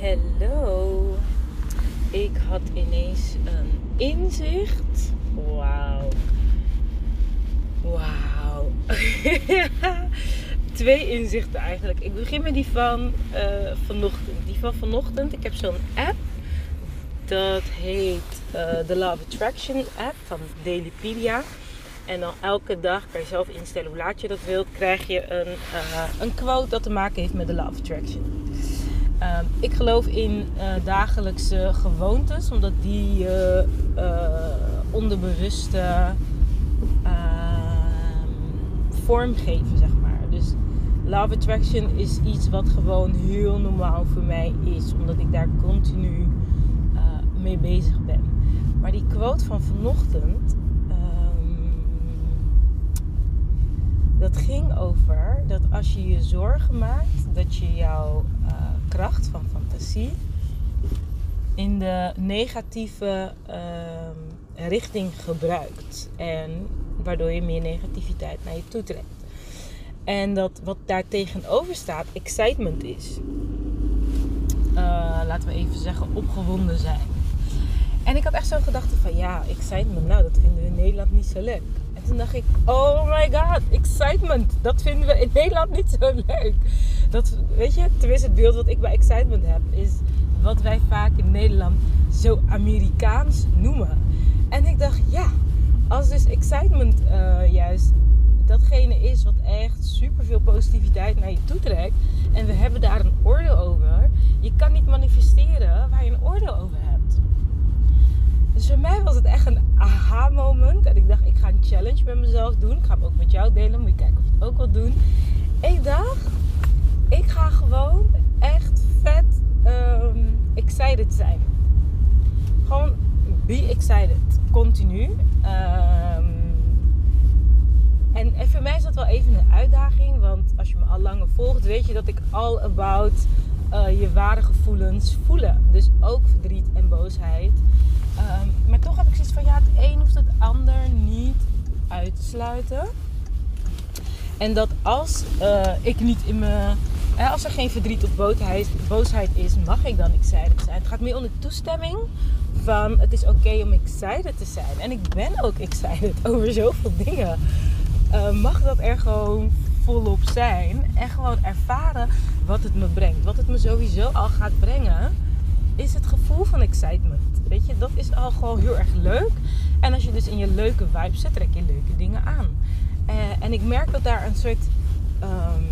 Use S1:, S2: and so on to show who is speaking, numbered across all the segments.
S1: Hallo. Ik had ineens een inzicht. Wauw. Wauw. Twee inzichten eigenlijk. Ik begin met die van uh, vanochtend. Die van vanochtend. Ik heb zo'n app. Dat heet uh, de Love Attraction app van Dailypedia. En dan elke dag kan je zelf instellen hoe laat je dat wilt. Krijg je een, uh, een quote dat te maken heeft met de Love Attraction. Ehm, ik geloof in uh, dagelijkse gewoontes, omdat die je uh, onderbewuste ehm, vormgeven, zeg maar. Dus love attraction is iets wat gewoon heel normaal voor mij is, omdat ik daar continu uh, mee bezig ben. Maar die quote van vanochtend, um, dat ging over dat als je je zorgen maakt, dat je jouw kracht van fantasie in de negatieve uh, richting gebruikt. En waardoor je meer negativiteit naar je toe trekt. En dat wat daar tegenover staat, excitement is. Uh, laten we even zeggen, opgewonden zijn. En ik had echt zo'n gedachte van ja, excitement, nou dat vinden we in Nederland niet zo leuk. En toen dacht ik, oh my god, excitement, dat vinden we in Nederland niet zo leuk. Dat, weet je, tenminste het beeld wat ik bij excitement heb, is wat wij vaak in Nederland zo Amerikaans noemen. En ik dacht, ja, als dus excitement uh, juist datgene is wat echt super veel positiviteit naar je toe trekt. En we hebben daar een oordeel over. Je kan niet manifesteren waar je een oordeel over hebt. Dus voor mij was het echt een aha-moment. En ik dacht, ik ga een challenge met mezelf doen. Ik ga hem ook met jou delen. Moet je kijken of je het ook wil doen. Ik dacht, ik ga gewoon echt vet um, excited zijn. Gewoon be excited. Continu. Um, en, en voor mij is dat wel even een uitdaging. Want als je me al langer volgt, weet je dat ik all about uh, je ware gevoelens voelen. Dus ook verdriet en boosheid. Um, maar toch heb ik zoiets van ja, het een hoeft het ander niet uit te sluiten. En dat als uh, ik niet in mijn. als er geen verdriet of boosheid, is, mag ik dan excited zijn. Het gaat meer om de toestemming van het is oké om excited te zijn. En ik ben ook excited over zoveel dingen. Uh, mag dat er gewoon volop zijn. En gewoon ervaren wat het me brengt. Wat het me sowieso al gaat brengen, is het gevoel van excitement. Weet je, dat is al gewoon heel erg leuk. En als je dus in je leuke vibe zit, trek je leuke dingen aan. Uh, en ik merk dat daar een soort um,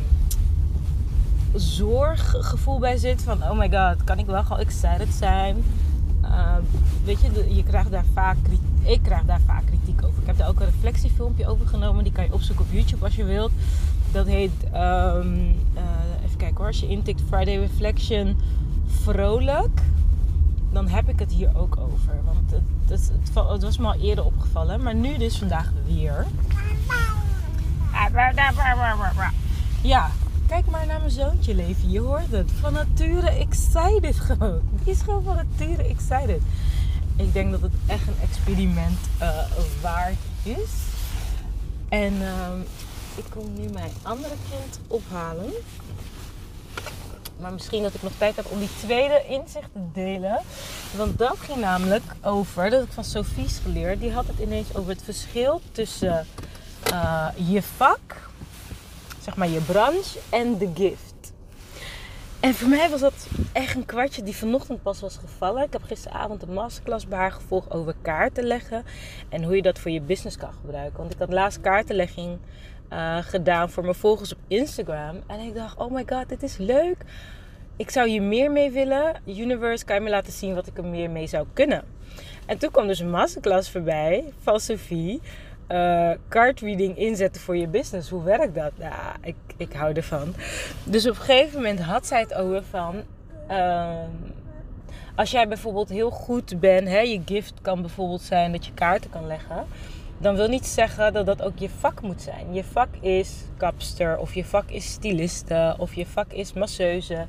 S1: zorggevoel bij zit. Van oh my god, kan ik wel gewoon excited zijn? Uh, weet je, je krijgt daar vaak ik krijg daar vaak kritiek over. Ik heb daar ook een reflectiefilmpje over genomen. Die kan je opzoeken op YouTube als je wilt. Dat heet, um, uh, even kijken hoor, als je intikt Friday Reflection vrolijk. Dan heb ik het hier ook over. Want het, het, was me al eerder opgevallen. Maar nu dus vandaag weer. Ja, kijk maar naar mijn zoontje leven. Je hoort het. Van nature excited gewoon. Die is gewoon van nature excited. Ik denk dat het echt een experiment uh, waard is. En uh, ik kom nu mijn andere kind ophalen. Maar misschien dat ik nog tijd heb om die tweede inzicht te delen. Want dat ging namelijk over, dat ik van Sofie's geleerd. Die had het ineens over het verschil tussen uh, je vak, zeg maar je branche en de gift. En voor mij was dat echt een kwartje die vanochtend pas was gevallen. Ik heb gisteravond een masterclass bij haar gevolgd over kaarten leggen. En hoe je dat voor je business kan gebruiken. Want ik had laatst kaartenlegging uh, gedaan voor mijn volgers op Instagram. En ik dacht, oh my god, dit is leuk. Ik zou hier meer mee willen. Universe, kan je me laten zien wat ik er meer mee zou kunnen. En toen kwam dus een masterclass voorbij van Sophie uh, card reading inzetten voor je business. Hoe werkt dat? Ja, ik, ik hou ervan. Dus op een gegeven moment had zij het over van. Uh, als jij bijvoorbeeld heel goed bent, hè, je gift kan bijvoorbeeld zijn dat je kaarten kan leggen. Dan wil niet zeggen dat dat ook je vak moet zijn. Je vak is kapster, of je vak is styliste, of je vak is masseuse.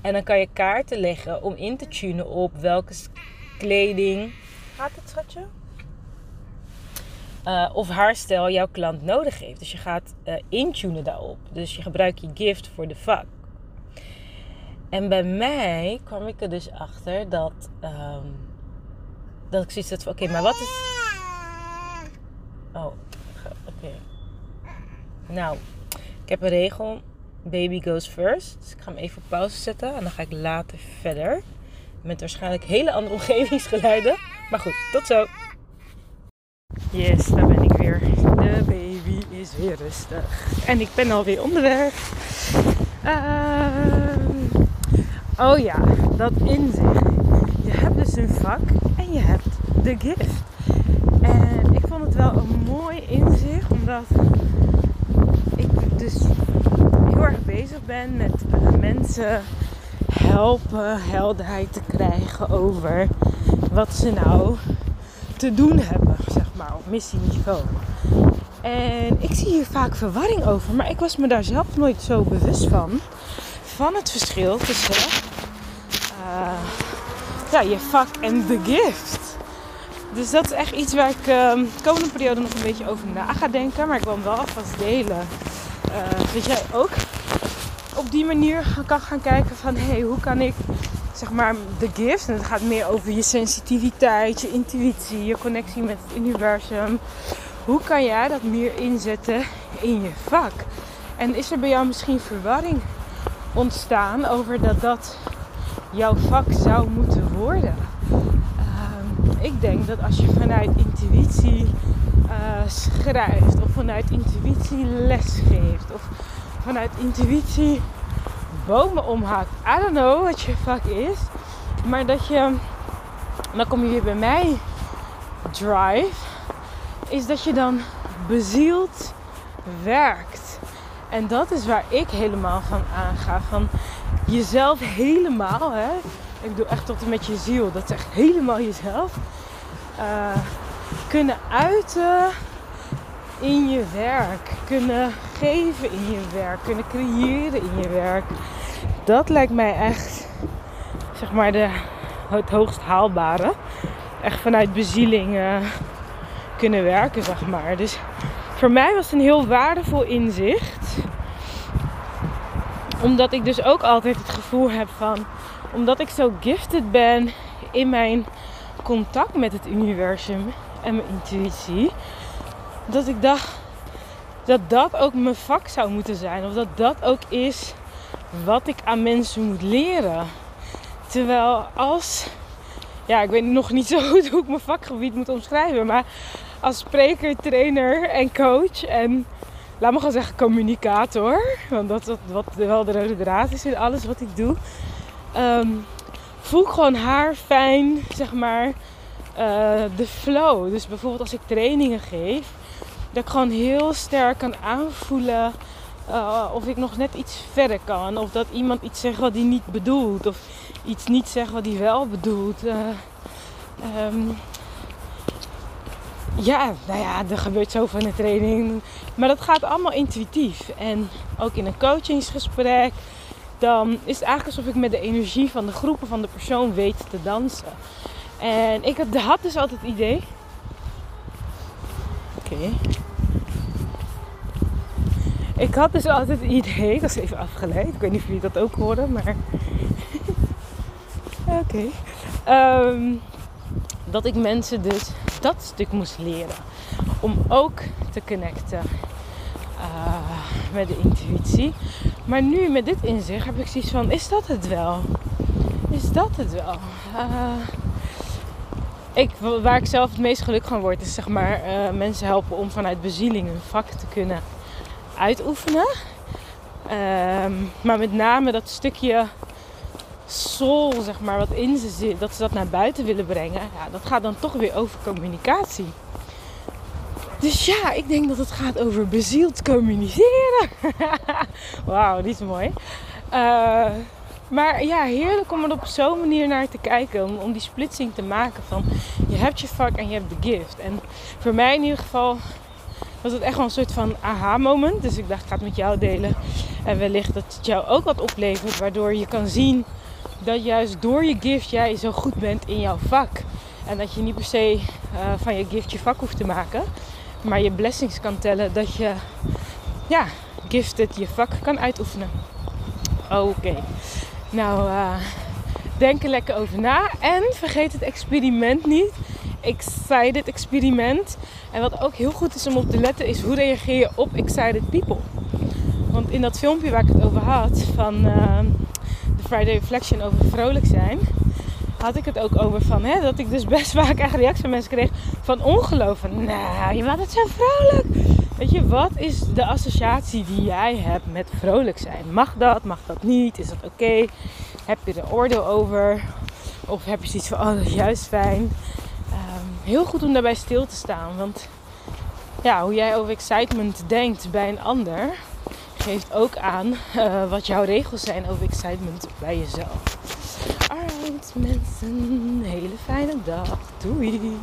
S1: En dan kan je kaarten leggen om in te tunen op welke kleding. Gaat het, schatje? uh, of haarstijl jouw klant nodig heeft. Dus je gaat uh, intunen daarop. Dus je gebruikt je gift voor de vak. En bij mij kwam ik er dus achter dat, ehm, dat ik zoiets had van, oké, maar wat is... Oh, oké. Nou, ik heb een regel, baby goes first. Dus ik ga hem even op pauze zetten en dan ga ik later verder. Met waarschijnlijk hele andere omgevingsgeluiden. Maar goed, tot zo. Yes, daar ben ik weer. De baby is weer rustig. En ik ben alweer onderweg. Uh, oh ja, dat inzicht. Je hebt dus een vak en je hebt de gift. Het wel een mooi inzicht, omdat ik dus heel erg bezig ben met uh, mensen helpen helderheid te krijgen over wat ze nou te doen hebben, zeg maar, op missieniveau. En ik zie hier vaak verwarring over, maar ik was me daar zelf nooit zo bewust van. Van het verschil tussen uh, ja, je vak en de gift. Dus dat is echt iets waar ik uh, de komende periode nog een beetje over na ga denken. Maar ik wil hem wel alvast delen. Uh, dat jij ook op die manier kan gaan kijken van... Hé, hey, hoe kan ik zeg maar de gift... En het gaat meer over je sensitiviteit, je intuïtie, je connectie met het universum. Hoe kan jij dat meer inzetten in je vak? En is er bij jou misschien verwarring ontstaan over dat dat jouw vak zou moeten worden? Ik denk dat als je vanuit intuïtie uh, schrijft, of vanuit intuïtie lesgeeft, of vanuit intuïtie bomen omhaakt, I don't know wat je vak is, maar dat je, dan kom je weer bij mij, drive, is dat je dan bezield werkt. En dat is waar ik helemaal van aanga. Van jezelf helemaal, hè, ik doe echt tot en met je ziel. Dat is echt helemaal jezelf. Uh, kunnen uiten in je werk. Kunnen geven in je werk. Kunnen creëren in je werk. Dat lijkt mij echt, zeg maar, de, het hoogst haalbare. Echt vanuit bezieling uh, kunnen werken, zeg maar. Dus voor mij was het een heel waardevol inzicht. Omdat ik dus ook altijd het gevoel heb van omdat ik zo gifted ben in mijn contact met het universum en mijn intuïtie, dat ik dacht dat dat ook mijn vak zou moeten zijn. Of dat dat ook is wat ik aan mensen moet leren. Terwijl als, ja, ik weet nog niet zo goed hoe ik mijn vakgebied moet omschrijven, maar als spreker, trainer en coach en laat me gewoon zeggen communicator, want dat is wat wel de rode draad is in alles wat ik doe um, voel ik gewoon haar fijn, zeg maar, uh, de flow. Dus bijvoorbeeld als ik trainingen geef, dat ik gewoon heel sterk kan aanvoelen uh, of ik nog net iets verder kan. Of dat iemand iets zegt wat hij niet bedoelt. Of iets niet zegt wat hij wel bedoelt. Uh, um, ja, nou ja, er gebeurt zoveel in de training. Maar dat gaat allemaal intuïtief. En ook in een coachingsgesprek dan is het eigenlijk alsof ik met de energie van de groepen van de persoon weet te dansen. En ik had dus altijd het idee. Oké. Ik had dus altijd het idee, dat is even afgeleid. Ik weet niet of jullie dat ook horen, maar. Oké. Ehm, dat ik mensen dus dat stuk moest leren. Om ook te connecten uh, met de intuïtie. Maar nu met dit inzicht heb ik zoiets van: is dat het wel? Is dat het wel? Uh, ik, waar ik zelf het meest gelukkig van word, is zeg maar uh, mensen helpen om vanuit bezieling hun vak te kunnen uitoefenen. Uh, maar met name dat stukje soul, zeg maar, wat in ze zit, dat ze dat naar buiten willen brengen. Ja, dat gaat dan toch weer over communicatie. Dus ja, ik denk dat het gaat over bezield communiceren. Wauw, die is mooi. Uh, maar ja, heerlijk om er op zo'n manier naar te kijken. Om, om, die splitsing te maken van je hebt je vak en je hebt de gift. En voor mij in ieder geval was het echt wel een soort van aha-moment. Dus ik dacht, ik ga het met jou delen. En wellicht dat het jou ook wat oplevert. Waardoor je kan zien dat juist door je gift jij zo goed bent in jouw vak. En dat je niet per se uh, van je gift je vak hoeft te maken maar je blessings kan tellen dat je ja, gifted je vak kan uitoefenen. Oké. Nou, uh, denk er lekker over na. En vergeet het experiment niet. Excited experiment. En wat ook heel goed is om op te letten, is hoe reageer je op excited people. Want in dat filmpje waar ik het over had, van de Friday Reflection over vrolijk zijn, had ik het ook over van, hè, dat ik dus best vaak echt reacties van mensen kreeg van ongeloof. nou, je bent het zo vrolijk. Weet je, wat is de associatie die jij hebt met vrolijk zijn? Mag dat? Mag dat niet? Is dat oké? Heb je er oordeel over? Of heb je zoiets van, oh, dat is juist fijn. Ehm, heel goed om daarbij stil te staan. Want ja, hoe jij over excitement denkt bij een ander, geeft ook aan uh, wat jouw regels zijn over excitement bij jezelf. Alright mensen, hele fijne dag. Doei!